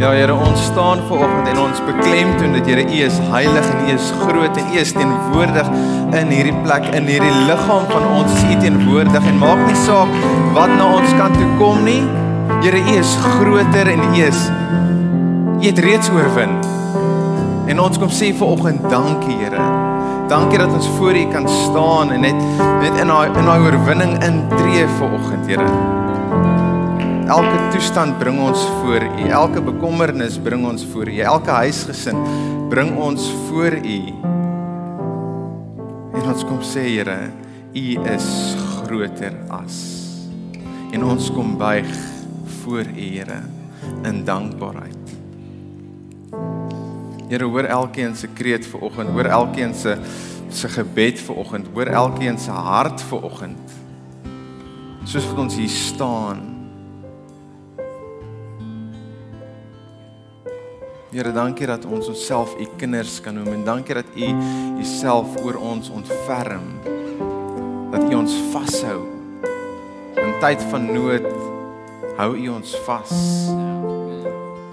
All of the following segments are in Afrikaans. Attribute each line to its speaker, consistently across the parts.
Speaker 1: Ja Here, ons staan vanoggend en ons beklemtoon dat Here U is heilig en U is groot en U is teenwoordig in hierdie plek in hierdie liggaam van ons U teenwoordig en maak nie saak wat na ons kant toe kom nie. Here U is groter en U is U het reeds oorwin. En ons kom sê vanoggend dankie Here. Dankie dat ons voor U kan staan en net net in daai in daai oorwinning intree vanoggend Here elke toestand bring ons voor U. Elke bekommernis bring ons voor U. Elke huisgesin bring ons voor U. En ons kom sê Here, U is groter as. En ons kom buig voor U Here in dankbaarheid. Here, hoor elkeen se kreet vanoggend, hoor elkeen se se gebed vanoggend, hoor elkeen se hart vanoggend. Soos wat ons hier staan Here, dankie dat ons onsself u kinders kan noem en dankie dat u uself oor ons ontferm. Dat u ons vashou. In tyd van nood hou u ons vas.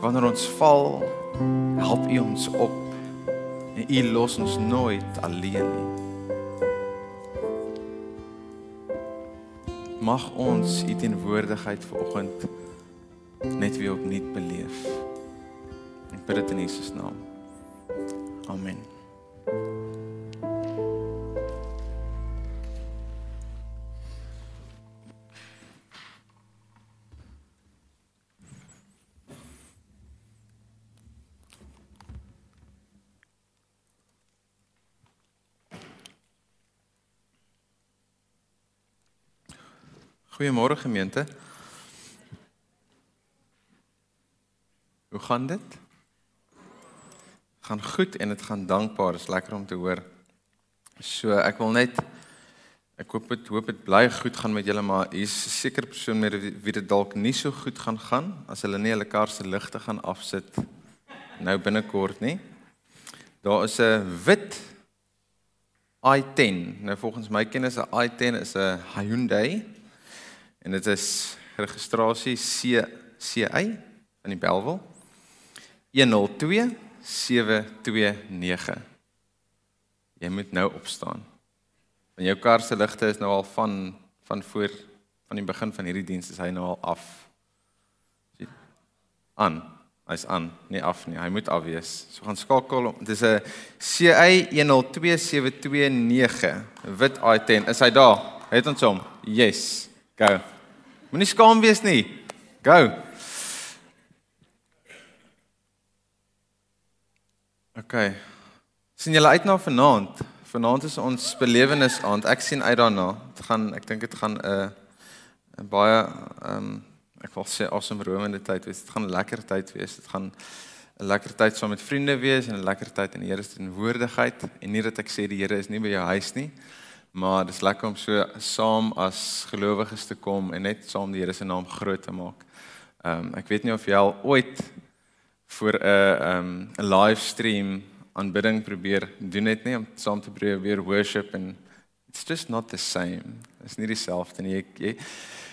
Speaker 1: Wanneer ons val, help u ons op. En u los ons nooit alleen nie. Mag ons u teenwoordigheid vanoggend net weer opnuut beleef bid dit in Jesus naam. Amen. Goeiemôre gemeente. Hoe gaan dit? Gaan goed en dit gaan dankbaar. Dit is lekker om te hoor. So ek wil net ek hoop dit hoop dit bly goed gaan met julle maar hier's 'n seker persoon met wie dit dalk nie so goed gaan gaan as hulle nie hulle kar se ligte gaan afsit nou binnekort nie. Daar is 'n wit i10. Nou volgens my kennis 'n i10 is 'n Hyundai en dit is registrasie C CA in die Belwel 102 729. Jy moet nou opstaan. Want jou kar se ligte is nou al van van voor van die begin van hierdie diens is hy nou al af. Sien? Aan. Hy's aan, nie af nie. Hy moet af wees. So gaan skakel. Dit is 'n CA 102729 wit i10. Is hy daar? Het ons hom? Yes. Go. Moenie skaam wees nie. Go. OK. sien julle uit na vanaand? Vanaand is ons belewenis aand. Ek sien uit daarna. Dit gaan ek dink dit gaan 'n uh, 'n baie ehm um, ek wil sê awesome romende tyd wees. Dit gaan 'n lekker tyd wees. Dit gaan 'n lekker tyd saam met vriende wees en 'n lekker tyd in die Here se teenwoordigheid. En nie dat ek sê die Here is nie by jou huis nie, maar dit is lekker om so saam as gelowiges te kom en net saam die Here se naam groot te maak. Ehm um, ek weet nie of jy al ooit vir 'n um 'n livestream aanbidding probeer doen net nie om saam te probeer worship en it's just not the same. Dit is nie dieselfde nie. Jy, jy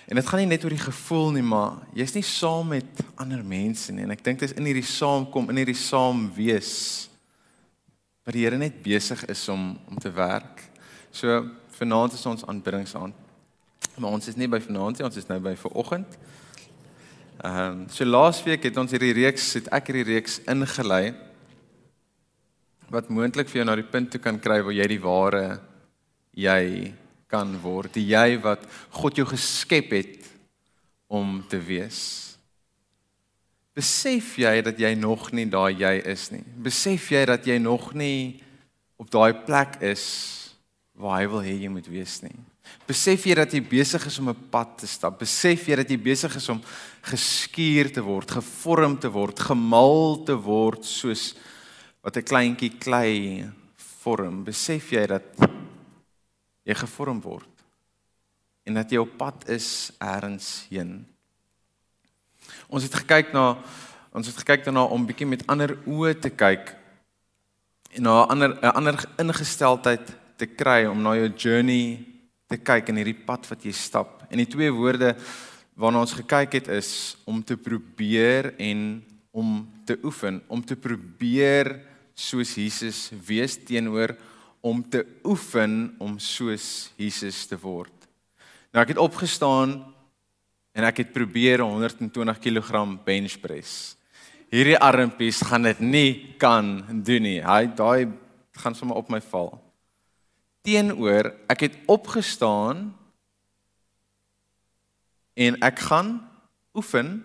Speaker 1: en dit gaan nie net oor die gevoel nie, maar jy's nie saam met ander mense nie en ek dink dit is in hierdie saamkom, in hierdie saam wees wat die Here net besig is om om te werk. So vanaand is ons aanbiddingsaand. Maar ons is nie by vanaand nie, ons is nou by vanoggend. Ehm um, so laasweek het ons hierdie reeks het ek hierdie reeks ingelei wat moontlik vir jou na die punt toe kan kry waar jy die ware jy kan word, die jy wat God jou geskep het om te wees. Besef jy dat jy nog nie daai jy is nie? Besef jy dat jy nog nie op daai plek is waar hy wil hê jy moet wees nie? Besef jy dat jy besig is om 'n pad te stap? Besef jy dat jy besig is om geskuur te word, gevorm te word, gemal te word soos wat 'n kleintjie klei vorm? Besef jy dat jy gevorm word en dat jy op pad is eers heen? Ons het gekyk na ons het gekyk daarna om bietjie met ander oë te kyk en na 'n ander 'n ander ingesteldheid te kry om na jou journey te kyk in hierdie pad wat jy stap. En die twee woorde waarna ons gekyk het is om te probeer en om te oefen, om te probeer soos Jesus wees teenoor om te oefen om soos Jesus te word. Nou ek het opgestaan en ek het probeer 120 kg bench press. Hierdie armpies gaan dit nie kan doen nie. Hy daai gaan sommer op my val. Teenoor ek het opgestaan en ek gaan oefen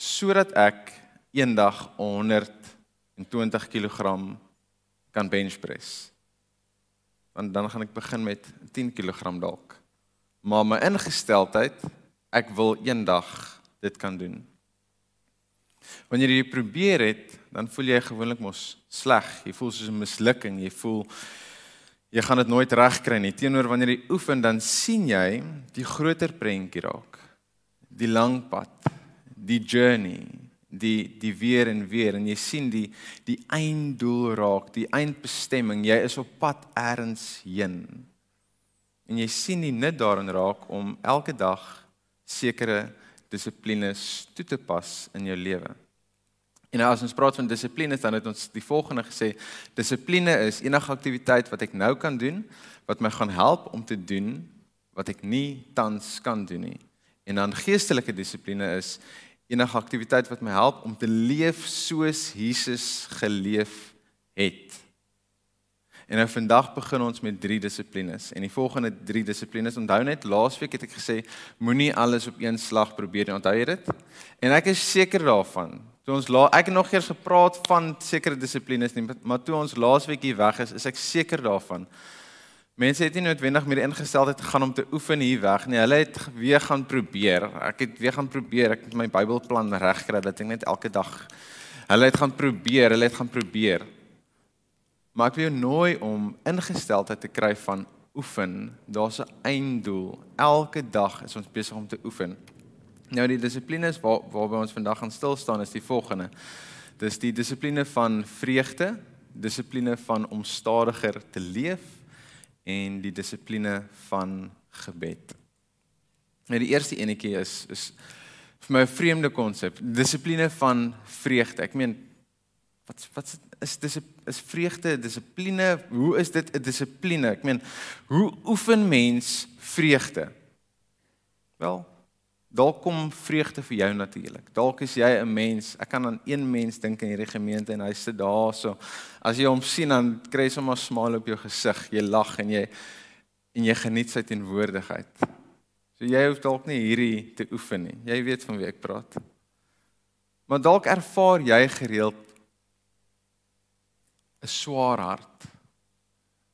Speaker 1: sodat ek eendag 120 kg kan bench press. Want dan gaan ek begin met 10 kg dalk. Maar my ingesteldheid, ek wil eendag dit kan doen. Wanneer jy probeer het, dan voel jy gewoonlik mos sleg. Jy voel soos 'n mislukking. Jy voel jy gaan dit nooit regkry nie. Teenoor wanneer jy oefen, dan sien jy die groter prentjie raak. Die lang pad, die journey, die die weer en weer en jy sien die die einddoel raak, die eindbestemming. Jy is op pad eers heen. En jy sien die nut daarin raak om elke dag sekere dissiplines toe te pas in jou lewe. En as ons praat van dissipline, dan het ons die volgende gesê: dissipline is enige aktiwiteit wat ek nou kan doen wat my gaan help om te doen wat ek nie tans kan doen nie. En dan geestelike dissipline is enige aktiwiteit wat my help om te leef soos Jesus geleef het. En nou vandag begin ons met drie dissiplines en die volgende drie dissiplines onthou net laasweek het ek gesê moenie alles op een slag probeer nie onthou jy dit? En ek is seker daarvan. Toe ons la ek het nog eers gepraat van sekere dissiplines nie maar toe ons laasweek hier weg is is ek seker daarvan Mense het nie noodwendig meer ingestel het gaan om te oefen hier weg nie. Hulle het weer gaan probeer. Ek het weer gaan probeer. Ek het my Bybelplan regkry dat ek net elke dag hulle het gaan probeer, hulle het gaan probeer. Maar ek wil jou nooi om ingesteldheid te kry van oefen. Daar's 'n einddoel. Elke dag is ons besig om te oefen. Nou die dissiplines waar waarby ons vandag gaan stil staan is die volgende. Dis die dissipline van vreugde, dissipline van om stadiger te leef en die dissipline van gebed. Nou die eerste enetjie is is vir my 'n vreemde konsep, dissipline van vreugde. Ek meen wat wat is dis is vreugde, dissipline? Hoe is dit 'n dissipline? Ek meen hoe oefen mens vreugde? Wel, Dalk kom vreugde vir jou natuurlik. Dalk is jy 'n mens. Ek kan aan een mens dink in hierdie gemeente en hy sit daar so. As jy hom sien dan kry jy sommer 'n smile op jou gesig. Jy lag en jy en jy geniet sy teenwoordigheid. So jy hoef dalk nie hierdie te oefen nie. Jy weet van wie ek praat. Maar dalk ervaar jy gereeld 'n swaar hart,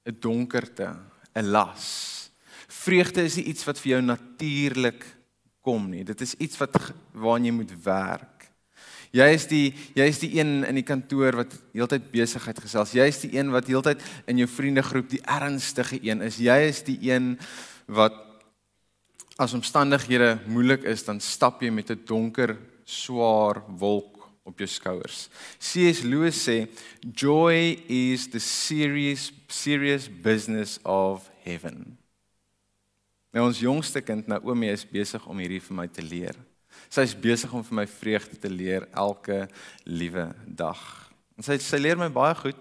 Speaker 1: 'n donkerte, 'n las. Vreugde is iets wat vir jou natuurlik kom nie. Dit is iets wat waaraan jy moet werk. Jy is die jy is die een in die kantoor wat heeltyd besigheid gesels. Jy is die een wat heeltyd in jou vriendegroep die ernstige een is. Jy is die een wat as omstandighede moeilik is, dan stap jy met 'n donker, swaar wolk op jou skouers. C.S. Lewis sê, "Joy is the serious serious business of heaven." Nou ons jongste kind Naomi is besig om hierdie vir my te leer. Sy is besig om vir my vreugde te leer elke liewe dag. En sy sy leer my baie goed.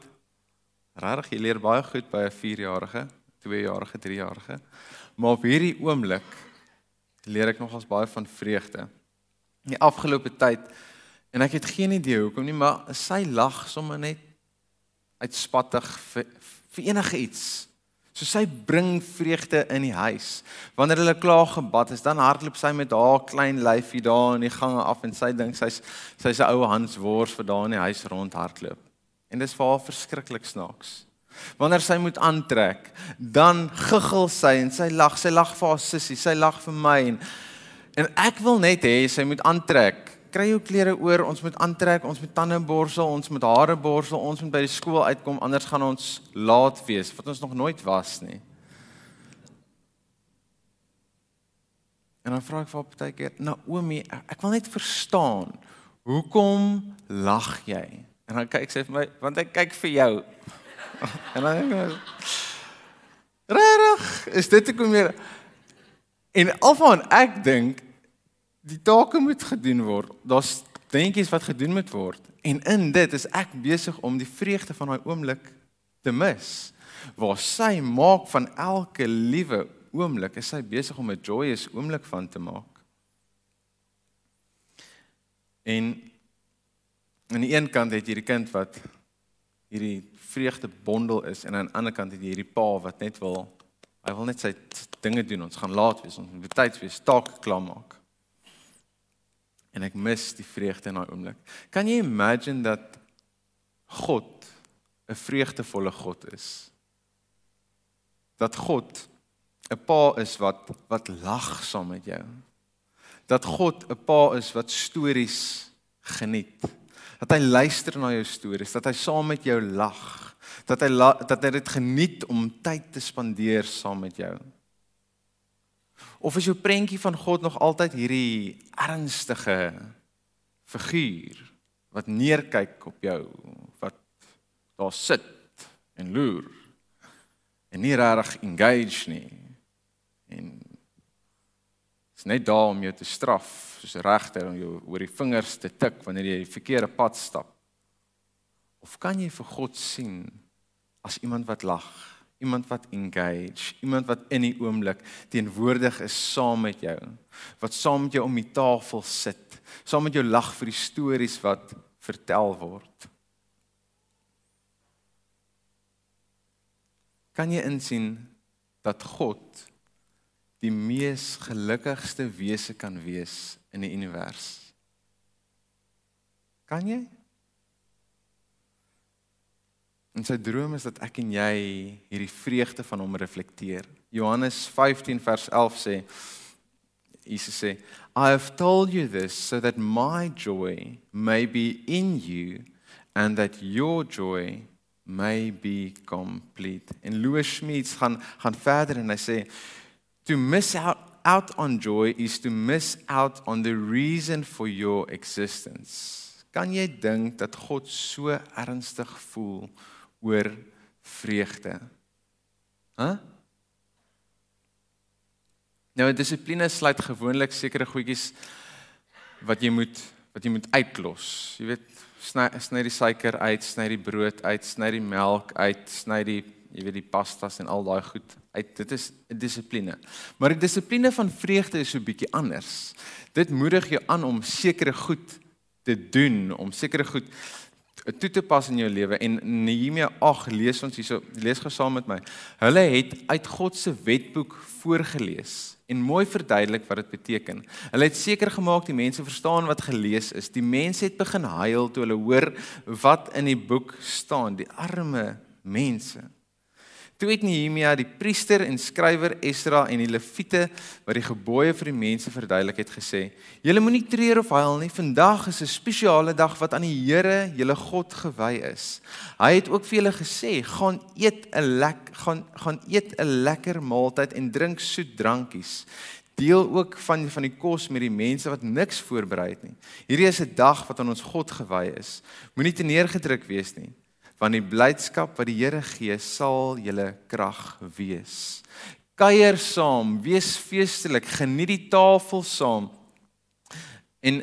Speaker 1: Regtig, jy leer baie goed by 'n 4-jarige, 2-jarige, 3-jarige. Maar op hierdie oomblik leer ek nogals baie van vreugde. In die afgelope tyd en ek het geen idee hoekom nie, maar sy lag sommer net uitspattig vir, vir enige iets. So sy bring vreugde in die huis. Wanneer hulle klaar gebad is, dan hardloop sy met haar klein lyfie daar in die gange af en sy dink sy's sy's 'n ou Hans Wors vir daar in die huis rond hardloop. En dit is vir haar verskriklik snaaks. Wanneer sy moet aantrek, dan guggel sy en sy lag, sy lag vir haar sussie, sy lag vir my en en ek wil net hê sy moet aantrek kry jou klere oor, ons moet aantrek, ons moet tande borsel, ons moet hare borsel, ons moet by die skool uitkom anders gaan ons laat wees wat ons nog nooit was nie. En dan vra ek vir haar partykeer, Naomi, ek wil net verstaan, hoekom lag jy? En dan kyk sy vir my, want ek kyk vir jou. en dan ek, Regtig, is dit ek meer En alvan ek dink die take moet gedoen word. Daar's dingetjies wat gedoen moet word. En in dit is ek besig om die vreugde van daai oomblik te mis. Waar sy maak van elke liewe oomblik, is sy besig om 'n joyous oomblik van te maak. En aan die een kant het jy die kind wat hierdie vreugde bondel is en aan die ander kant het jy hierdie pa wat net wil hy wil net sy dinge doen. Ons gaan laat wees, ons moet betyds wees, taak klaar maak. En ek mis die vreugde in daai oomblik. Kan jy imagine dat God 'n vreugdevolle God is? Dat God 'n pa is wat wat lag saam met jou. Dat God 'n pa is wat stories geniet dat hy luister na jou stories, dat hy saam met jou lag, dat hy la, dat hy dit geniet om tyd te spandeer saam met jou. Of is jou prentjie van God nog altyd hierdie ernstige figuur wat neerkyk op jou, wat daar sit en loer en nie regtig engage nie en is net daar om jou te straf, soos 'n regter om jou oor die vingers te tik wanneer jy die verkeerde pad stap. Of kan jy vir God sien as iemand wat lag, iemand wat engage, iemand wat in die oomblik teenwoordig is saam met jou, wat saam met jou om die tafel sit, saam met jou lag vir die stories wat vertel word. Kan jy insien dat God die mees gelukkigste wese kan wees in die univers. Kan jy? En sy droom is dat ek en jy hierdie vreugde van hom reflekteer. Johannes 15 vers 11 sê Jesus sê, I have told you this so that my joy may be in you and that your joy may be complete. En Louis Schmitz gaan gaan verder en hy sê To miss out, out on joy is to miss out on the reason for your existence. Kan jy dink dat God so ernstig voel oor vreugde? Hæ? Huh? Nou, dissipline sluit gewoonlik sekere goedjies wat jy moet wat jy moet uitlos. Jy weet, sny sny die suiker uit, sny die brood uit, sny die melk uit, sny die jy weet die pastas en al daai goed uit dit is 'n dissipline. Maar die dissipline van vreugde is so bietjie anders. Dit moedig jou aan om sekere goed te doen, om sekere goed toe te pas in jou lewe en Nehemia 8 lees ons hierso lees gou saam met my. Hulle het uit God se wetboek voorgeles en mooi verduidelik wat dit beteken. Hulle het seker gemaak die mense verstaan wat gelees is. Die mense het begin huil toe hulle hoor wat in die boek staan. Die arme mense. Toe het Nehemia die priester en skrywer Esdra en die leviete wat die gebooie vir die mense verduidelik het gesê: "Julle moenie treur of huil nie. Vandag is 'n spesiale dag wat aan die Here, julle God gewy is." Hy het ook vir julle gesê: "Gaan eet 'n lek gaan gaan eet 'n lekker maaltyd en drink soet drankies." Deel ook van van die kos met die mense wat niks voorberei het nie. Hierdie is 'n dag wat aan ons God gewy is. Moenie te neergedruk wees nie want die blydskap wat die Here gee sal julle krag wees. Kuier saam, wees feestelik, geniet die tafel saam. En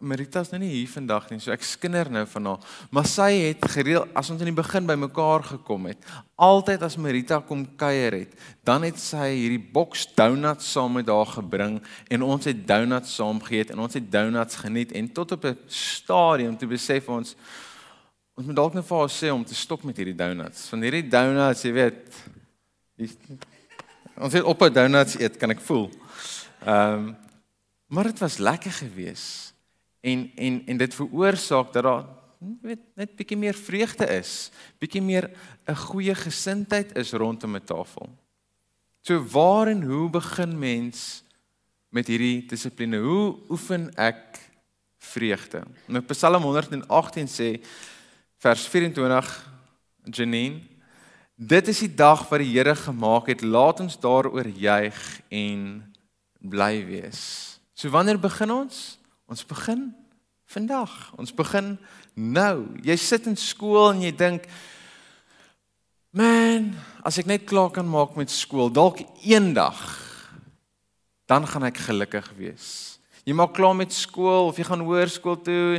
Speaker 1: Marita is nou nie hier vandag nie, so ek skinder nou van haar, maar sy het gereeld as ons in die begin bymekaar gekom het, altyd as Marita kom kuier het, dan het sy hierdie boks donuts saam met haar gebring en ons het donuts saam geëet en ons het donuts geniet en tot op 'n stadium toe besef ons Ons moet dalk net vir haar sê om te stop met hierdie donuts. Van hierdie donuts, jy weet, die, ons het op 'n donuts eet, kan ek voel. Ehm um, maar dit was lekker geweest. En en en dit veroorsaak dat daar weet net bietjie meer vreugde is, bietjie meer 'n goeie gesindheid is rondom 'n tafel. So waar en hoe begin mens met hierdie dissipline? Hoe oefen ek vreugde? Nou Psalm 118 sê vers 24 Janine Dit is die dag wat die Here gemaak het. Laat ons daaroor juig en bly wees. So wanneer begin ons? Ons begin vandag. Ons begin nou. Jy sit in skool en jy dink Man, as ek net klaar kan maak met skool, dalk eendag dan gaan ek gelukkig wees. Jy maak klaar met skool of jy gaan hoërskool toe.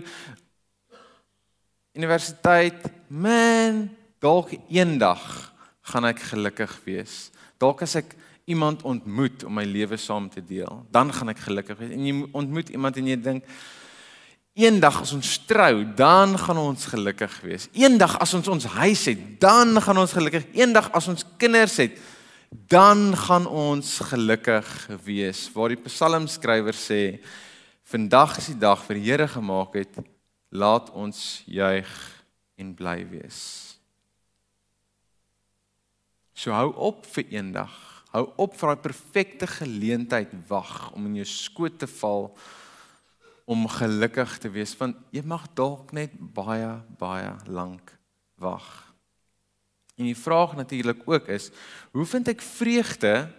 Speaker 1: Universiteit. Man, dalk eendag gaan ek gelukkig wees. Dalk as ek iemand ontmoet om my lewe saam te deel, dan gaan ek gelukkig wees. En jy ontmoet iemand en jy dink eendag as ons trou, dan gaan ons gelukkig wees. Eendag as ons ons huis het, dan gaan ons gelukkig. Eendag as ons kinders het, dan gaan ons gelukkig wees. Waar die psalmskrywer sê, vandag is die dag wat die Here gemaak het, laat ons juig en bly wees. So hou op vir eendag. Hou op vir daai perfekte geleentheid wag om in jou skoot te val om gelukkig te wees want jy mag dalk net baie baie lank wag. En die vraag natuurlik ook is, hoe vind ek vreugde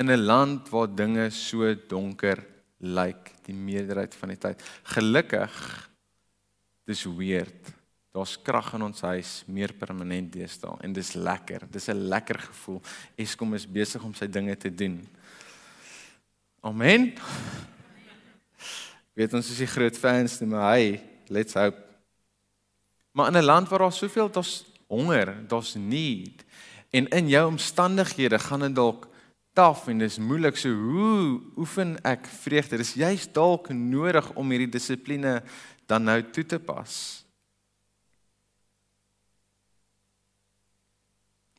Speaker 1: in 'n land waar dinge so donker lyk die meerderheid van die tyd? Gelukkig dis weird. Daar's krag in ons huis meer permanent deesdae en dis lekker. Dis 'n lekker gevoel. Eskom is besig om sy dinge te doen. Amen. Weet ons is die groot fans, maar hy, let's hope. Maar in 'n land waar daar soveel daar's honger, daar's need en in jou omstandighede gaan dit dalk taaf en dis moeilik so hoe oefen ek vreugde? Dis juist dalk nodig om hierdie dissipline dan nou toe te pas.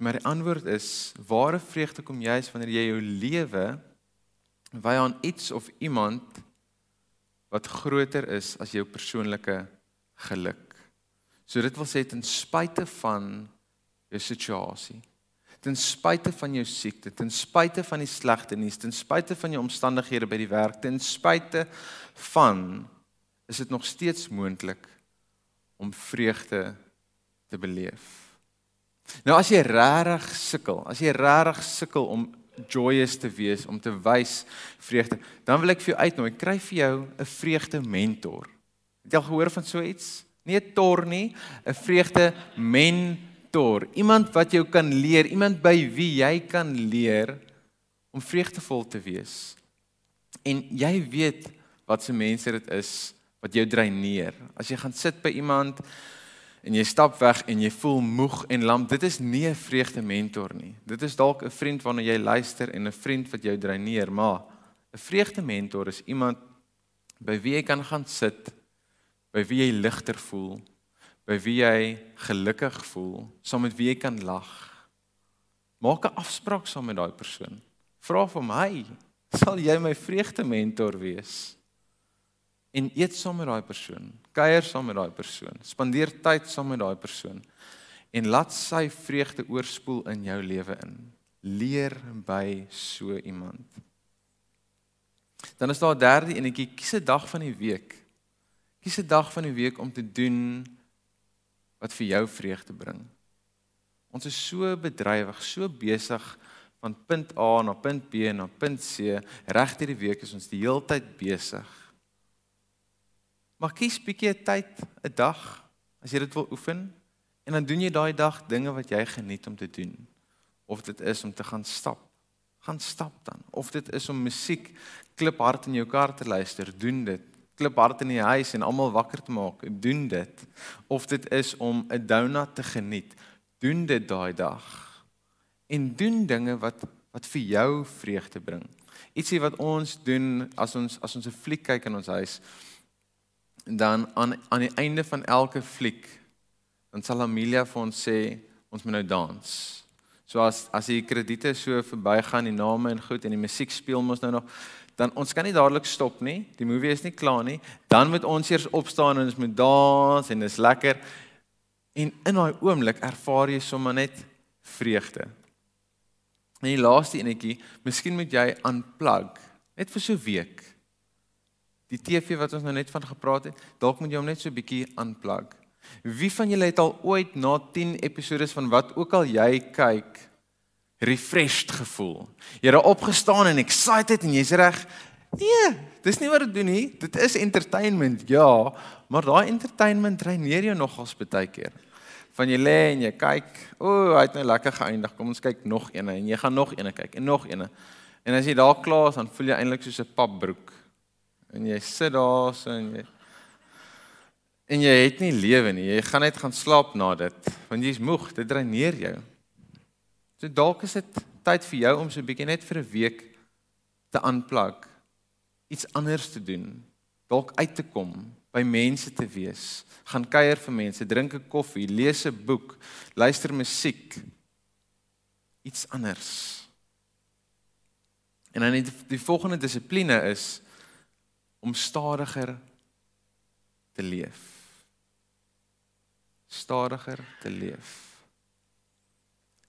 Speaker 1: Maar die antwoord is ware vreugde kom juist wanneer jy jou lewe wy aan iets of iemand wat groter is as jou persoonlike geluk. So dit wil sê ten spyte van jou situasie, ten spyte van jou siekte, ten spyte van die slegte nuus, ten spyte van jou omstandighede by die werk, ten spyte van is dit nog steeds moontlik om vreugde te beleef. Nou as jy regtig sukkel, as jy regtig sukkel om joyous te wees, om te wys vreugde, dan wil ek vir jou uitnooi, kry vir jou 'n vreugde mentor. Het jy al gehoor van so iets? Nie 'n tor nie, 'n vreugde mentor. Iemand wat jou kan leer, iemand by wie jy kan leer om vreugdevol te wees. En jy weet wat se mense dit is wat jou dreineer. As jy gaan sit by iemand en jy stap weg en jy voel moeg en lam, dit is nie 'n vreugde mentor nie. Dit is dalk 'n vriend waarna jy luister en 'n vriend wat jou dreineer, maar 'n vreugde mentor is iemand by wie jy kan gaan sit, by wie jy ligter voel, by wie jy gelukkig voel, saam met wie jy kan lag. Maak 'n afspraak saam met daai persoon. Vra vir my, sal jy my vreugde mentor wees? En eet saam met daai persoon, kuier saam met daai persoon, spandeer tyd saam met daai persoon en laat sy vreugde oorspoel in jou lewe in. Leer by so iemand. Dan is daar 'n derde enetjie, kies 'n dag van die week. Kies 'n dag van die week om te doen wat vir jou vreugde bring. Ons is so bedrywig, so besig van punt A na punt B na punt C. Reg hierdie week is ons die heeltyd besig Maar kies bietjie 'n tyd, 'n dag as jy dit wil oefen en dan doen jy daai dag dinge wat jy geniet om te doen. Of dit is om te gaan stap. Gaan stap dan. Of dit is om musiek kliphard in jou kar te luister, doen dit. Kliphard in die huis en almal wakker te maak, doen dit. Of dit is om 'n donut te geniet, doen dit daai dag. En doen dinge wat wat vir jou vreugde bring. Ietsie wat ons doen as ons as ons 'n fliek kyk in ons huis dan aan aan die einde van elke fliek dan sal Amelia vir ons sê ons moet nou dans. So as as die krediete so verbygaan, die name en goed en die musiek speel mos nou nog, dan ons kan nie dadelik stop nie. Die movie is nie klaar nie. Dan moet ons eers opstaan en ons moet dans en dit is lekker. En in daai oomblik ervaar jy sommer net vreugde. En die laaste enetjie, miskien moet jy unplug net vir so 'n week die TV wat ons nou net van gepraat het, dalk moet jy hom net so bietjie unplug. Wie van julle het al ooit na 10 episode van wat ook al jy kyk refreshed gevoel? Jy het opgestaan en excited en jy's reg. Nee, dis nie wat dit doen nie. Dit is entertainment, ja, maar daai entertainment dreineer jou nogals baie keer. Van jy lê en jy kyk, o, oh, hy het nou lekker geëindig. Kom ons kyk nog een en jy gaan nog een kyk en nog een. En as jy daar klaar is, dan voel jy eintlik soos 'n papbroek en jy sit daar so en jy en jy het nie lewe nie. Jy gaan net gaan slaap na dit want jy's moeg, dit dreineer jou. So dalk is dit tyd vir jou om so 'n bietjie net vir 'n week te aanplak, iets anders te doen, dalk uit te kom, by mense te wees, gaan kuier vir mense, drink 'n koffie, lees 'n boek, luister musiek. Iets anders. En dan die, die volgende dissipline is om stadiger te leef stadiger te leef.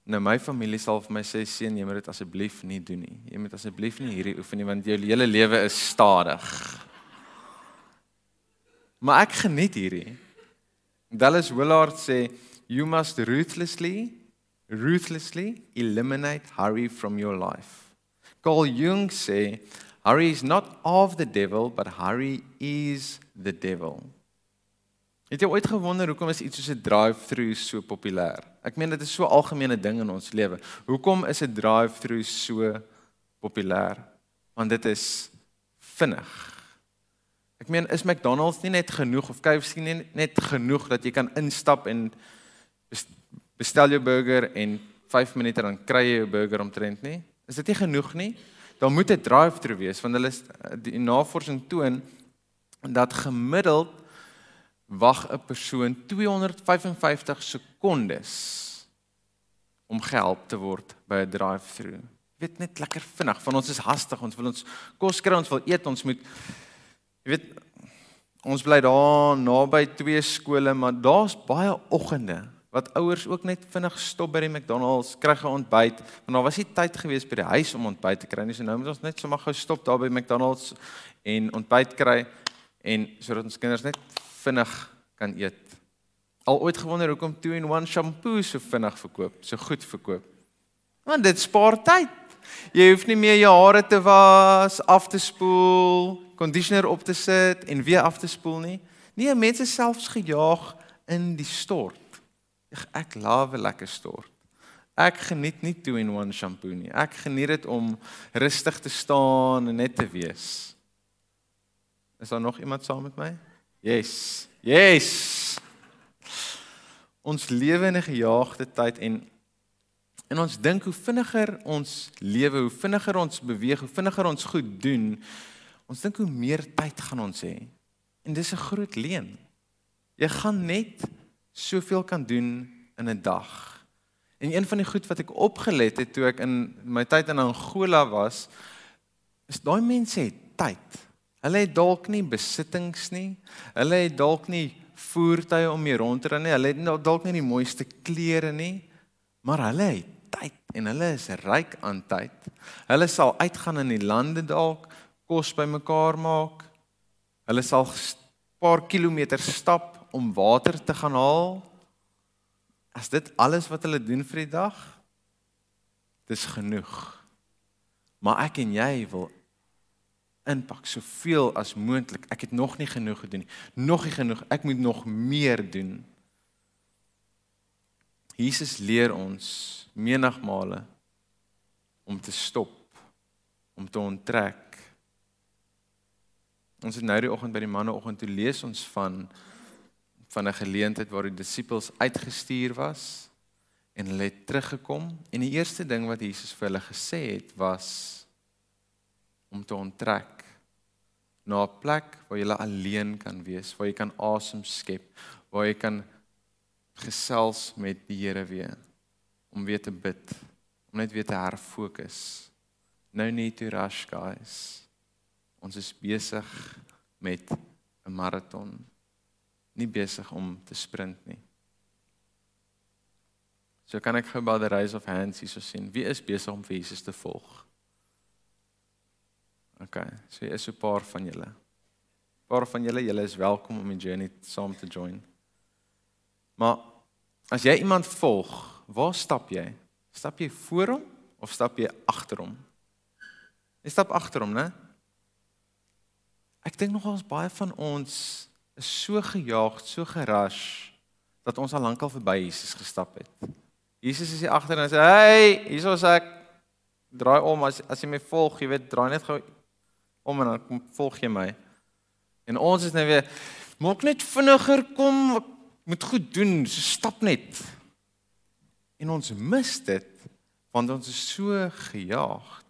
Speaker 1: Nou my familie sal vir my sê seun, jy moet dit asseblief nie doen nie. Jy moet asseblief nie hierdie oefen nie want jou hele lewe is stadig. Maar ek geniet hierdie. Dallas Willard sê you must ruthlessly ruthlessly eliminate hurry from your life. Carl Jung sê hurry is not of the devil but hurry is the devil. Het jy ooit gewonder hoekom is iets soos 'n drive-through so populêr? Ek meen dit is so 'n algemene ding in ons lewe. Hoekom is 'n drive-through so populêr? Want dit is vinnig. Ek meen is McDonald's nie net genoeg of KFC nie net genoeg dat jy kan instap en bestel jou burger en 5 minute dan kry jy jou burger omtrent nie? Is dit nie genoeg nie? Dan moet 'n drive-through wees want hulle die navorsing toon dat gemiddeld wag 'n persoon 255 sekondes om gehelp te word by 'n drive-through. Jy weet net lekker vinnig. Van ons is hastig. Ons wil ons kos kry, ons wil eet, ons moet jy weet ons bly daar naby twee skole, maar daar's baie oggende wat ouers ook net vinnig stop by die McDonald's, kry 'n ontbyt, want daar was nie tyd gewees by die huis om ontbyt te kry nie. So nou moet ons net sommer gou stop daar by McDonald's en ontbyt kry en sodat ons kinders net vinnig kan eet. Al ooit gewonder hoekom 2-in-1 shampoo so vinnig verkoop, so goed verkoop? Want dit spaar tyd. Jy hoef nie meer jou hare te was, af te spoel, conditioner op te sit en weer af te spoel nie. Nee, mense selfs gejaag in die stort. Ek lawe lekker stort. Ek geniet nie 2-in-1 shampoo nie. Ek geniet dit om rustig te staan en net te wees. Is daar nog iemand saam met my? Yes. Yes. Ons lewe in 'n gejaagde tyd en en ons dink hoe vinniger ons lewe, hoe vinniger ons beweeg, hoe vinniger ons goed doen, ons dink hoe meer tyd gaan ons hê. En dis 'n groot leuen. Jy gaan net soveel kan doen in 'n dag. En een van die goed wat ek opgelet het toe ek in my tyd in Angola was, is daai mense het tyd. Hulle het dalk nie besittings nie. Hulle het dalk nie voertuie om mee rond te ry nie. Hulle het dalk nie die mooiste klere nie. Maar hulle het tyd en hulle is ryk aan tyd. Hulle sal uitgaan in die lande dalk kos bymekaar maak. Hulle sal 'n paar kilometer stap om water te gaan haal. As dit alles wat hulle doen vir die dag, dis genoeg. Maar ek en jy wil inpak soveel as moontlik. Ek het nog nie genoeg gedoen nie. Nog nie genoeg. Ek moet nog meer doen. Jesus leer ons menigmale om te stop, om te onttrek. Ons het nou die oggend by die manneoggend toe lees ons van van 'n geleentheid waar die disippels uitgestuur was en hulle het teruggekom en die eerste ding wat Jesus vir hulle gesê het was om te onttrek na 'n plek waar jy alleen kan wees, waar jy kan asem skep, waar jy kan gesels met die Here weer om weer te bid, om net weer te herfokus. No need to rush guys. Ons is besig met 'n maraton. Nie besig om te sprint nie. So kan ek gou by the raise of hands hier so sien. Wie is besig om vir Jesus te volg? OK, so is 'n paar van julle. 'n Paar van julle, julle is welkom om die journey saam te join. Maar as jy iemand volg, waar stap jy? Stap jy voor hom of stap jy agter hom? Jy stap agter hom, né? Ek dink nogals baie van ons is so gejaag, so gerush dat ons al lankal verby Jesus gestap het. Jesus is hier agter en hy sê: "Hey, hier is ek. Draai om as as jy my volg, jy weet, draai net gou om en dan kom volg jy my. En ons is nou weer maak net vinniger kom, moet goed doen, so stap net. En ons mis dit want ons is so gejaag.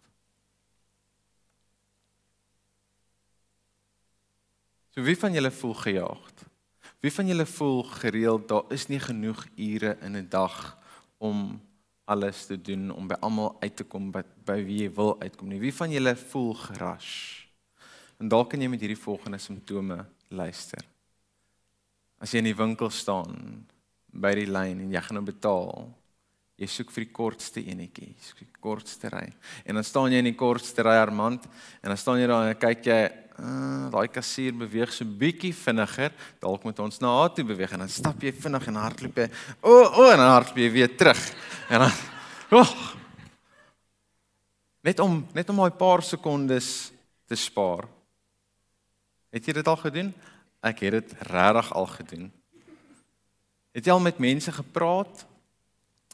Speaker 1: So wie van julle voel gejaagd? Wie van julle voel gereeld daar is nie genoeg ure in 'n dag om alles te doen om by almal uit te kom by, by wie jy wil uitkom nie. Wie van julle voel gerush? En dalk kan jy met hierdie volgende simptome luister. As jy in die winkel staan by die lyn en jy gaan nou betaal, jy soek vir die kortste enetjie, soek die kortste ry. En dan staan jy in die kortste ry Armand en dan staan jy daar en kyk jy Uh, daai kassier beweeg so bietjie vinniger, dalk moet ons na haar toe beweeg en dan stap jy vinnig en hardloop jy. O, oh, o, oh, en dan hardloop jy weer terug. En dan oh, net om net om daai paar sekondes te spaar. Het jy dit al gedoen? Ek het dit regtig al gedoen. Het jy al met mense gepraat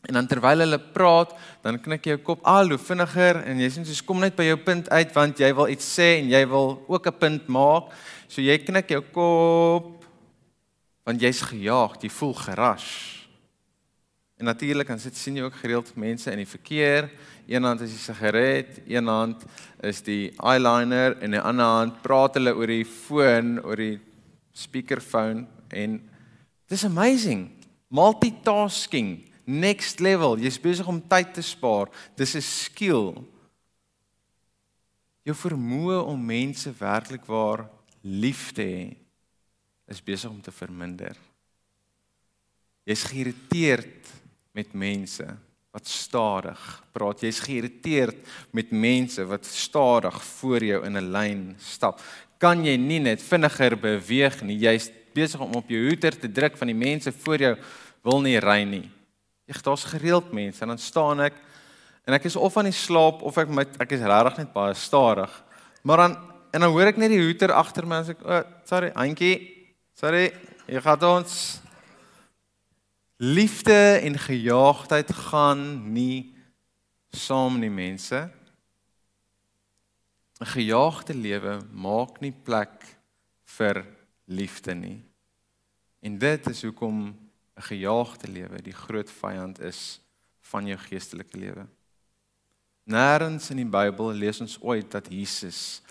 Speaker 1: En dan terwyl hulle praat, dan knik jy jou kop al hoe vinniger en jy sê soos kom net by jou punt uit want jy wil iets sê en jy wil ook 'n punt maak. So jy knik jou kop want jy's gejaag, jy voel gerush. En natuurlik dan sit sien jy ook gereeld mense in die verkeer. Een hand is die sigaret, een hand is die eyeliner en die ander hand praat hulle oor die foon, oor die speakerphone en dis amazing. Multitasking next level. Jy's besig om tyd te spaar. Dis 'n skill. Jou vermoë om mense werklik waar lief te hê is besig om te verminder. Jy's geïrriteerd met mense wat stadig praat. Jy's geïrriteerd met mense wat stadig voor jou in 'n lyn stap. Kan jy nie net vinniger beweeg nie? Jy's besig om op jou hoeter te druk van die mense voor jou wil nie ry nie. Ek daar's gereeld mense en dan staan ek en ek is of aan die slaap of ek met ek is regtig net baie stadig. Maar dan en dan hoor ek net die hoeter agter my en sê ek, "O, oh, sorry, Antjie. Sorry, jy gaan ons liefde en gejaagdheid gaan nie saam nie, mense. 'n Gejaagde lewe maak nie plek vir liefde nie. En dit is hoekom 'n gejaagde lewe die groot vyand is van jou geestelike lewe. Nêrens in die Bybel lees ons ooit dat Jesus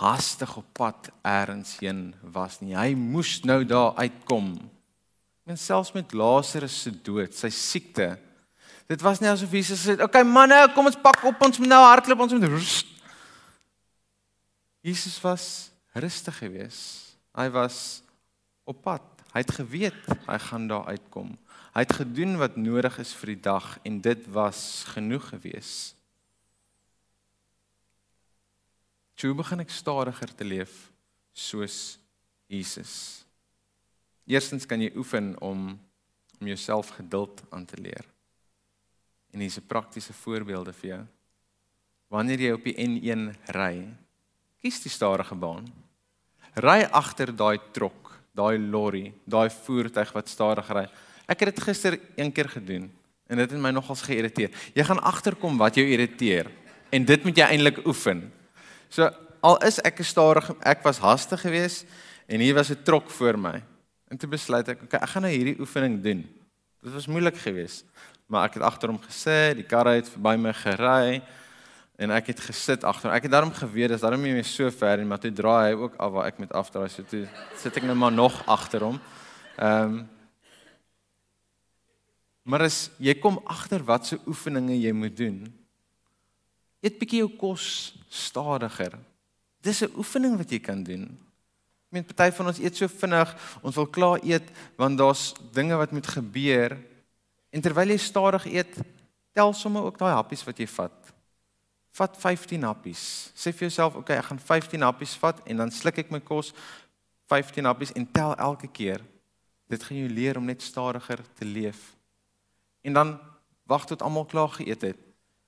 Speaker 1: haastig op pad eers heen was nie. Hy moes nou daar uitkom. En selfs met Lazarus se dood, sy siekte. Dit was nie asof Jesus sê, "Oké okay, manne, kom ons pak op ons moet nou hardloop, ons moet rus." Jesus was rustig geweest. Hy was op pad. Hy het geweet hy gaan daar uitkom. Hy het gedoen wat nodig is vir die dag en dit was genoeg gewees. Toe begin ek stadiger te leef soos Jesus. Eerstens kan jy oefen om om jouself geduld aan te leer. En hier's 'n praktiese voorbeelde vir jou. Wanneer jy op die N1 ry, kies die stadige baan. Ry agter daai trok daai lorry, daai voertuig wat stadig ry. Ek het dit gister een keer gedoen en dit het my nogals geïrriteer. Jy gaan agterkom wat jou irriteer en dit moet jy eintlik oefen. So al is ek stadig, ek was haastig geweest en hier was 'n trok voor my. En toe besluit ek, okay, ek gaan nou hierdie oefening doen. Dit was moeilik geweest, maar ek het agter hom gesit, die kar het verby my gery en ek het gesit agter. Ek het daarom geweet dis daarom nie meer so ver nie, maar toe draai hy ook af waar ek met afdraai. So toe sit ek nou maar nog agter hom. Ehm um, Maar as jy kom agter wat se oefeninge jy moet doen, eet bietjie jou kos stadiger. Dis 'n oefening wat jy kan doen. Ek meen party van ons eet so vinnig, ons wil klaar eet want daar's dinge wat moet gebeur. En terwyl jy stadig eet, tel sommer ook daai happies wat jy vat vat 15 happies. Sê vir jouself, okay, ek gaan 15 happies vat en dan sluk ek my kos 15 happies en tel elke keer. Dit gaan jou leer om net stadiger te leef. En dan wag tot almal klaar geëet het.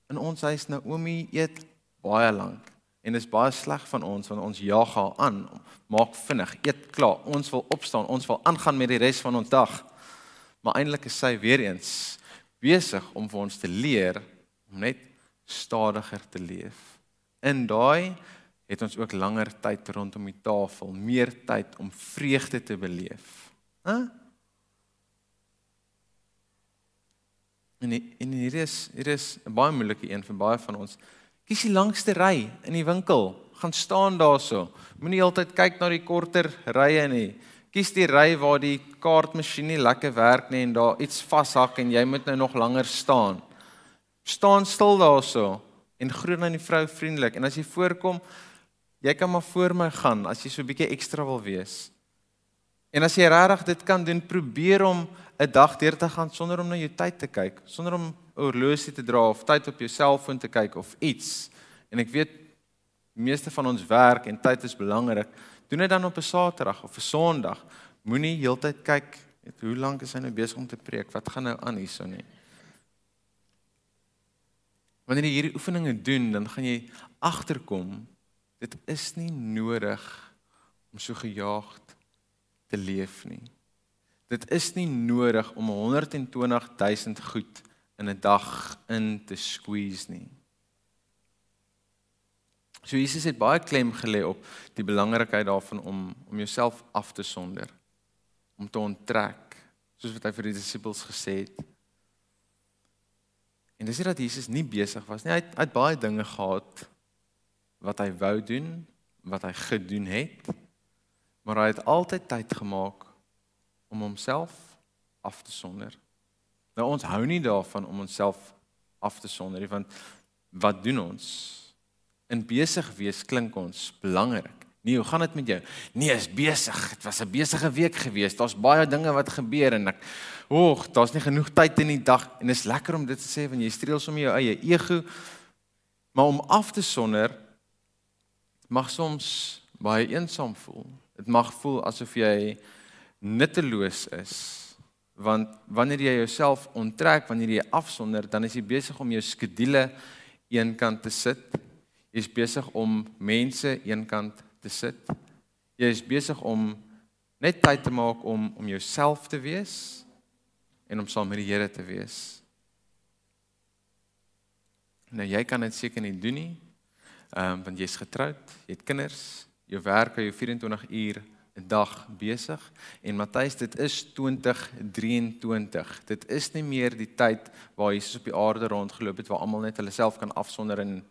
Speaker 1: In ons huis Naomi eet baie lank en dit is baie sleg van ons want ons jaag haar aan. Maak vinnig, eet klaar. Ons wil opstaan, ons wil aangaan met die res van ons dag. Maar eintlik is sy weer eens besig om vir ons te leer om net stadiger te leef. In daai het ons ook langer tyd rondom die tafel, meer tyd om vreugde te beleef. Hæ? Huh? En en hier is hier is 'n baie moeilike een vir baie van ons. Kies die langste ry in die winkel. Gaan staan daarso. Moenie heeltyd kyk na die korter rye nie. Kies die ry waar die kaartmasjien nie lekker werk nie en daar iets vashak en jy moet nou nog langer staan. Staan stil daarso en groet aan die vrou vriendelik en as jy voorkom, jy kan maar voor my gaan as jy so 'n bietjie ekstra wil wees. En as jy regtig dit kan doen, probeer om 'n dag deur te gaan sonder om na jou tyd te kyk, sonder om horlosie te dra of tyd op jou selfoon te kyk of iets. En ek weet meeste van ons werk en tyd is belangrik. Doen dit dan op 'n Saterdag of 'n Sondag. Moenie heeltyd kyk net hoe lank is hy nou besig om te preek? Wat gaan nou aan hierso nie? Wanneer jy hierdie oefeninge doen, dan gaan jy agterkom dit is nie nodig om so gejaagd te leef nie. Dit is nie nodig om 120000 goed in 'n dag in te squeeze nie. So Jesus het baie klem gelê op die belangrikheid daarvan om om jouself af te sonder, om te onttrek, soos wat hy vir die disippels gesê het. En dis nie dat Jesus nie besig was nie. Hy het, hy het baie dinge gehad wat hy wou doen, wat hy gedoen het, maar hy het altyd tyd gemaak om homself af te sonder. Nou ons hou nie daarvan om onsself af te sonder nie, want wat doen ons? In besig wees klink ons belangrik. Nee, hoe gaan dit met jou? Nee, is besig. Dit was 'n besige week gewees. Daar's baie dinge wat gebeur en ek oeg, daar's nie genoeg tyd in die dag en dit is lekker om dit te sê want jy streel sommer jou eie ego. Maar om af te sonder mag soms baie eensaam voel. Dit mag voel asof jy nutteloos is want wanneer jy jouself onttrek, wanneer jy afsonder, dan is jy besig om jou skedules eenkant te sit. Jy is besig om mense eenkant te sit. Jy is besig om net tyd te maak om om jouself te wees en om saam met die Here te wees. Nou jy kan dit seker nie doen nie. Ehm um, want jy's getroud, jy het kinders, jou werk hou jou 24 uur 'n dag besig en Matthys dit is 2023. Dit is nie meer die tyd waar Jesus op die aarde rondgeloop het waar almal net hulle self kan afsonder en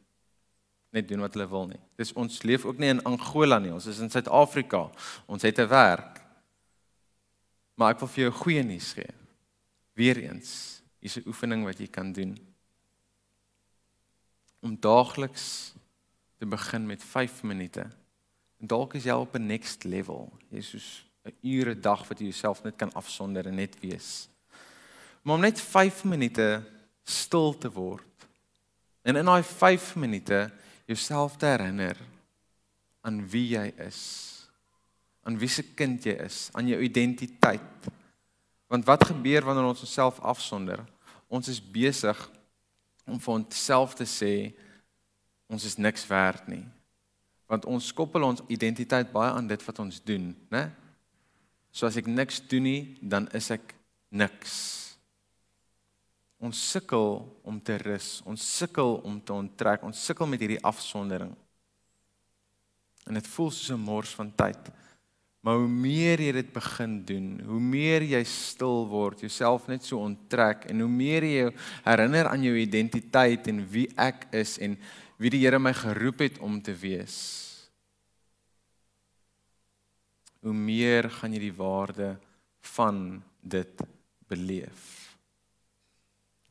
Speaker 1: net doen wat hulle wil nie. Dis ons leef ook nie in Angola nie. Ons is in Suid-Afrika. Ons het 'n werk. Maar ek wil vir jou goeie nuus gee. Weereens, hier's 'n oefening wat jy kan doen. Om daagliks te begin met 5 minute En dalk is jy op 'n next level. Jy is soos 'n ure dag wat jy jouself net kan afsonder en net wees. Maar om net 5 minute stil te word. En in daai 5 minute jouself te herinner aan wie jy is. Aan wie se kind jy is, aan jou identiteit. Want wat gebeur wanneer ons onsself afsonder? Ons is besig om vir onsself te sê ons is niks werd nie want ons koppel ons identiteit baie aan dit wat ons doen, né? So as ek niks doen nie, dan is ek niks. Ons sukkel om te rus, ons sukkel om te onttrek, ons sukkel met hierdie afsondering. En dit voel soos 'n mors van tyd. Maar hoe meer jy dit begin doen, hoe meer jy stil word, jouself net so onttrek en hoe meer jy jou herinner aan jou identiteit en wie ek is en wie die Here my geroep het om te wees. Hoe meer gaan jy die waarde van dit beleef.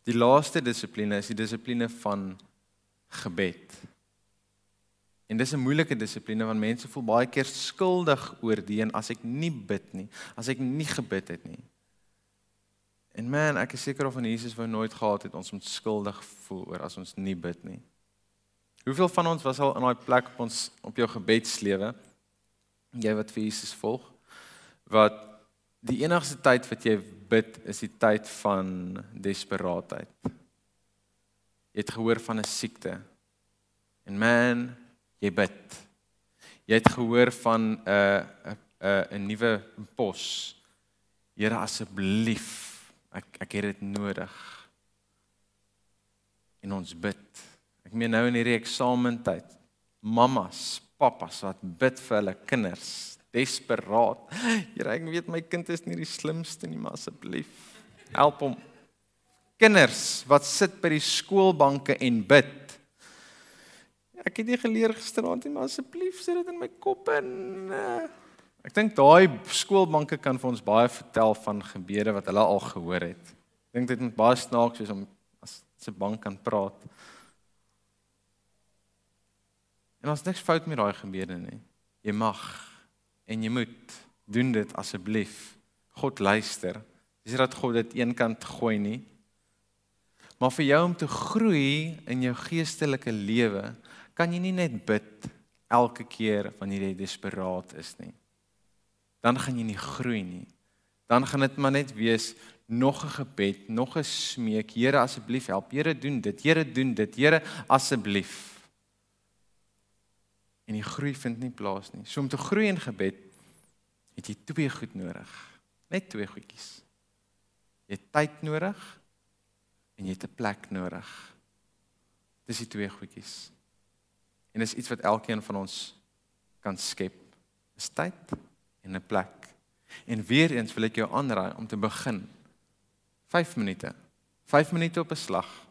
Speaker 1: Die laaste dissipline is die dissipline van gebed. En dis 'n moeilike dissipline want mense voel baie keer skuldig oor die en as ek nie bid nie, as ek nie gebid het nie. En man, ek is seker of van Jesus wou nooit gehad het ons moet skuldig voel oor as ons nie bid nie. Hoeveel van ons was al in daai plek op ons op jou gebedslewe? Jy wat vir Jesus volg, wat die enigste tyd wat jy bid is die tyd van desperaatheid. Jy het gehoor van 'n siekte. En man, jy bid. Jy het gehoor van 'n 'n 'n 'n nuwe pos. Here asseblief, ek ek het dit nodig. En ons bid. Ek meen nou in hierdie eksamentyd, mammas, pappas wat bid vir hulle kinders, desperaat. Here, ek weet my kind is nie die slimste nie, maar asseblief help hom. Kinders wat sit by die skoolbanke en bid. Ek het nie geleer gisteraand nie, maar asseblief sit dit in my kop en uh, ek dink daai skoolbanke kan vir ons baie vertel van gebede wat hulle al gehoor het. Ek dink dit moet baie snaaks wees om as 'n bank kan praat. En ons niks fout met daai gebede nie. Jy mag en jy moet doen dit asseblief. God luister. Dis nie dat God dit eenkant gooi nie. Maar vir jou om te groei in jou geestelike lewe, kan jy nie net bid elke keer wanneer jy desperaat is nie. Dan gaan jy nie groei nie. Dan gaan dit maar net wees nog 'n gebed, nog 'n smeek, Here asseblief help. Here doen dit. Here doen dit. Here asseblief en die groei vind nie plaas nie. So om te groei in gebed het jy twee goed nodig. Net twee goedjies. Jy het tyd nodig en jy het 'n plek nodig. Dis die twee goedjies. En dis iets wat elkeen van ons kan skep. Is tyd en 'n plek. En weer eens wil ek jou aanraai om te begin. 5 minute. 5 minute op 'n slag.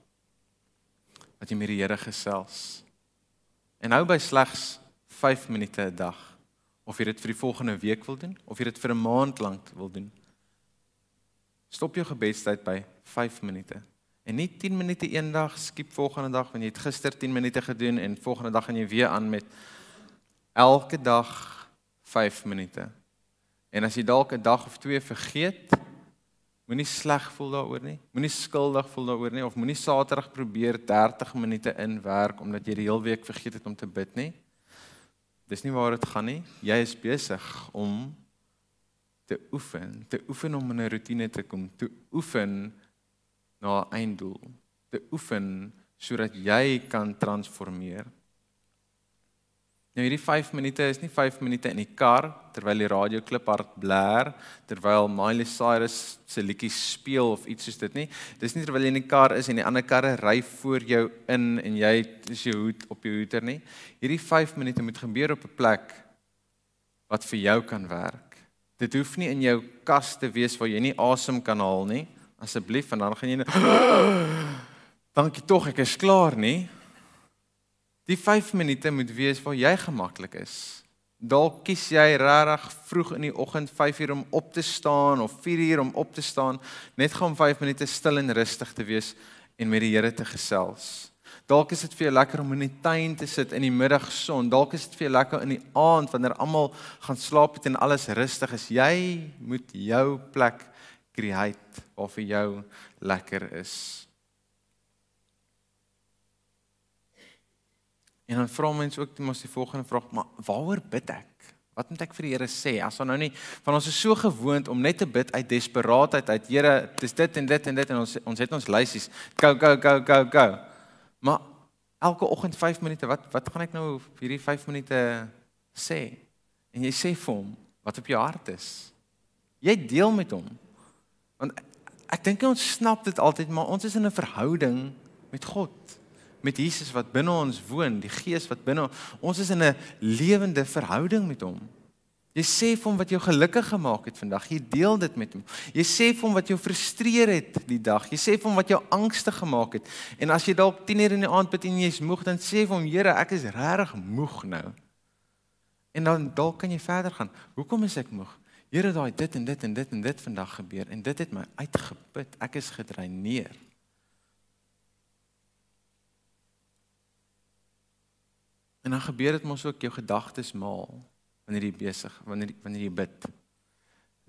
Speaker 1: Wat jy met die Here gesels. En hou by slegs 5 minute 'n dag of jy dit vir die volgende week wil doen of jy dit vir 'n maand lank wil doen. Stop jou gebedstyd by 5 minute. En nie 10 minute eendag skiep volgende dag wanneer jy het gister 10 minute gedoen en volgende dag gaan jy weer aan met elke dag 5 minute. En as jy dalk 'n dag of twee vergeet, moenie sleg voel daaroor nie. Moenie skuldig voel daaroor nie of moenie Saterdag probeer 30 minute inwerk omdat jy die hele week vergeet het om te bid nie. Dis nie waar dit gaan nie. Jy is besig om te oefen, te oefen om in 'n rotine te kom, te oefen na 'n einddoel, te oefen sodat jy kan transformeer. Nou hierdie 5 minute is nie 5 minute in die kar terwyl die radioklip hard blaar, terwyl Miley Cyrus se liedjies speel of iets soos dit nie. Dis nie terwyl jy in die kar is en die ander karre ry voor jou in en jy is jou hoed op jou hoeter nie. Hierdie 5 minute moet gebeur op 'n plek wat vir jou kan werk. Dit hoef nie in jou kas te wees waar jy nie asem kan haal nie. Asseblief en dan gaan jy net Dankie tog, ek is klaar nie. Die 5 minute moet wees waar jy gemaklik is. Dalk kies jy regtig vroeg in die oggend 5 uur om op te staan of 4 uur om op te staan, net gaan om 5 minute stil en rustig te wees en met die Here te gesels. Dalk is dit vir jou lekker om in die tuin te sit in die middagson. Dalk is dit vir jou lekker in die aand wanneer almal gaan slaap het en alles rustig is. Jy moet jou plek create waar vir jou lekker is. En dan vra mense ook mos die volgende vraag, maar waaroor bid ek? Wat moet ek vir die Here sê? As ons nou nie van ons is so gewoond om net te bid uit desperaatheid uit Here, dis dit en dit en dit en ons ons het ons lysies. Go go go go go. Maar elke oggend 5 minute, wat wat gaan ek nou hierdie 5 minute sê? En jy sê vir hom wat op jou hart is. Jy deel met hom. Want ek dink ons snap dit altyd, maar ons is in 'n verhouding met God met Jesus wat binne ons woon, die Gees wat binne ons is in 'n lewende verhouding met hom. Jy sê vir hom wat jou gelukkig gemaak het vandag. Jy deel dit met hom. Jy sê vir hom wat jou frustreer het die dag. Jy sê vir hom wat jou angstig gemaak het. En as jy dalk 10:00 in die aand bid en jy's moeg, dan sê vir hom, Here, ek is regtig moeg nou. En dan dalk kan jy verder gaan. Hoekom is ek moeg? Here, daai dit en dit en dit en dit vandag gebeur en dit het my uitgeput. Ek is gedreineer. En dan gebeur dit mos ook jou gedagtes maal wanneer jy besig, wanneer wanneer jy bid.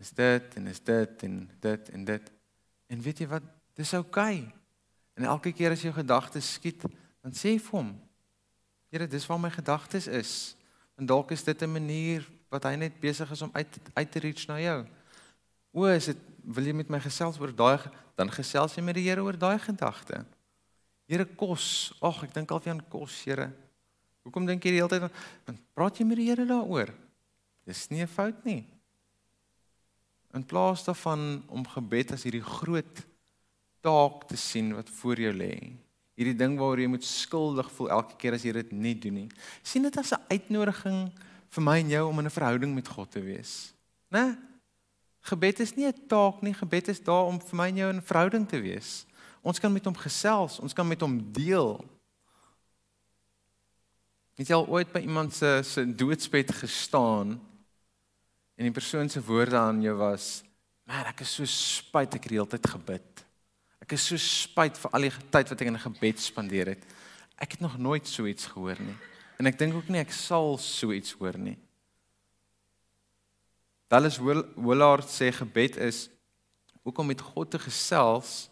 Speaker 1: Is dit en is dit en dit en dit. En weet jy wat? Dis oukei. Okay. En elke keer as jou gedagtes skiet, dan sê vir hom: Here, dis waar my gedagtes is. En dalk is dit 'n manier wat hy net besig is om uit uit te reach na jou. O, is dit wil jy met my gesels oor daai dan gesels jy met die Here oor daai gedagte. Here kos. Ag, ek dink al vir aan kos, Here. Hoekom dink jy die hele tyd dan praat jy met die Here daaroor? Dis nie 'n fout nie. In plaas daarvan om gebed as hierdie groot taak te sien wat voor jou lê. Hierdie ding waaroor jy moet skuldig voel elke keer as jy dit nie doen nie. sien dit as 'n uitnodiging vir my en jou om in 'n verhouding met God te wees. Né? Gebed is nie 'n taak nie, gebed is daar om vir my en jou in 'n verhouding te wees. Ons kan met hom gesels, ons kan met hom deel. Het jy al ooit by iemand se se doodsbed gestaan en die persoon se woorde aan jou was: "Man, ek is so spyt ek het die hele tyd gebid." Ek is so spyt vir al die tyd wat ek in gebed spandeer het. Ek het nog nooit so iets gehoor nie. En ek dink ook nie ek sal so iets hoor nie. Dallas Willard sê gebed is ook om met God te gesels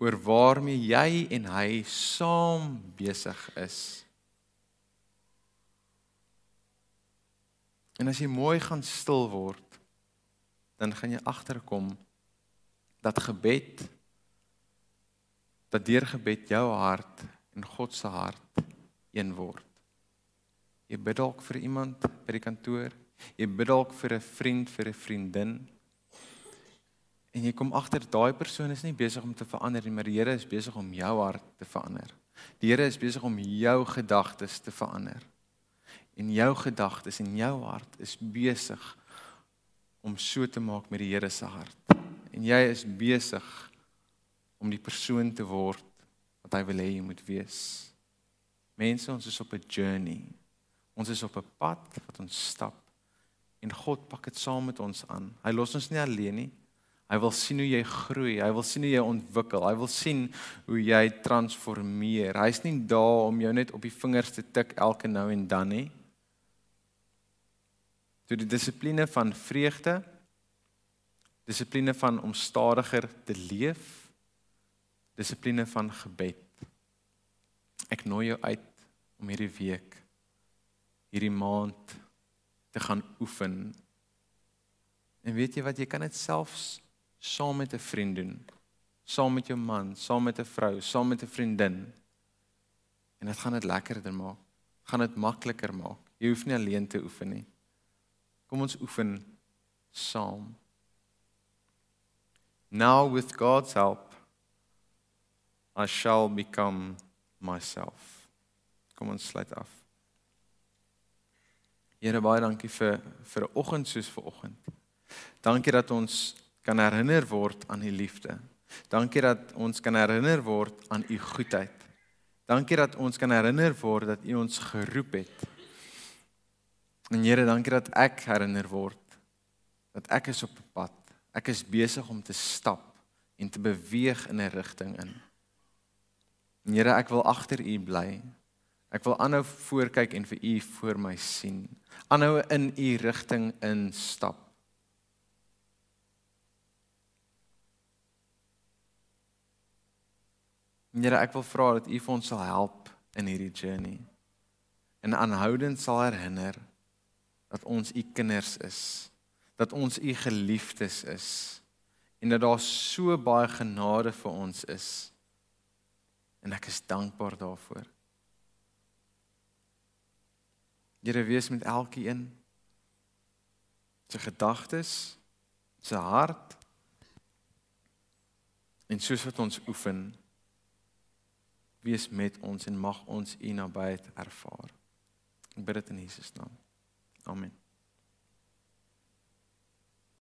Speaker 1: oor waarmee jy en hy saam besig is. En as jy mooi gaan stil word, dan gaan jy agterkom dat gebed dat deur gebed jou hart en God se hart een word. Jy bid dalk vir iemand by die kantoor, jy bid dalk vir 'n vriend, vir 'n vriendin. En jy kom agter daai persoon is nie besig om te verander nie, maar die Here is besig om jou hart te verander. Die Here is besig om jou gedagtes te verander. En jou gedagtes en jou hart is besig om so te maak met die Here se hart. En jy is besig om die persoon te word wat hy wil hê jy moet wees. Mense, ons is op 'n journey. Ons is op 'n pad wat ons stap en God pak dit saam met ons aan. Hy los ons nie alleen nie. Hy wil sien hoe jy groei, hy wil sien hoe jy ontwikkel, hy wil sien hoe jy transformeer. Hy's nie daar om jou net op die vingers te tik elke nou en dan nie. Toe die dissipline van vreugde, dissipline van om stadiger te leef dissipline van gebed. Ek nooi jou uit om hierdie week hierdie maand te gaan oefen. En weet jy wat jy kan dit selfs saam met 'n vriend doen. Saam met jou man, saam met 'n vrou, saam met 'n vriendin. En dit gaan dit lekkerder maak. Gaan dit makliker maak. Jy hoef nie alleen te oefen nie. Kom ons oefen saam. Now with God's help I shall become myself. Kom ons sluit af. Here baie dankie vir vir 'n oggend soos vanoggend. Dankie dat ons kan herinner word aan u liefde. Dankie dat ons kan herinner word aan u goedheid. Dankie dat ons kan herinner word dat u ons geroep het. En Here, dankie dat ek herinner word dat ek is op 'n pad. Ek is besig om te stap en te beweeg in 'n rigting in. Here, ek wil agter U bly. Ek wil aanhou voorkyk en vir U voor my sien. Aanhou in U rigting instap. Here, ek wil vra dat U vir ons sal help in hierdie journey. En aanhoudend sal herinner dat ons U kinders is, dat ons U geliefdes is en dat daar so baie genade vir ons is en ek is dankbaar daarvoor. Here wees met elkeen se gedagtes, se hart en soos wat ons oefen wees met ons en mag ons u nabyheid ervaar. Ek bid dit in Jesus naam. Amen.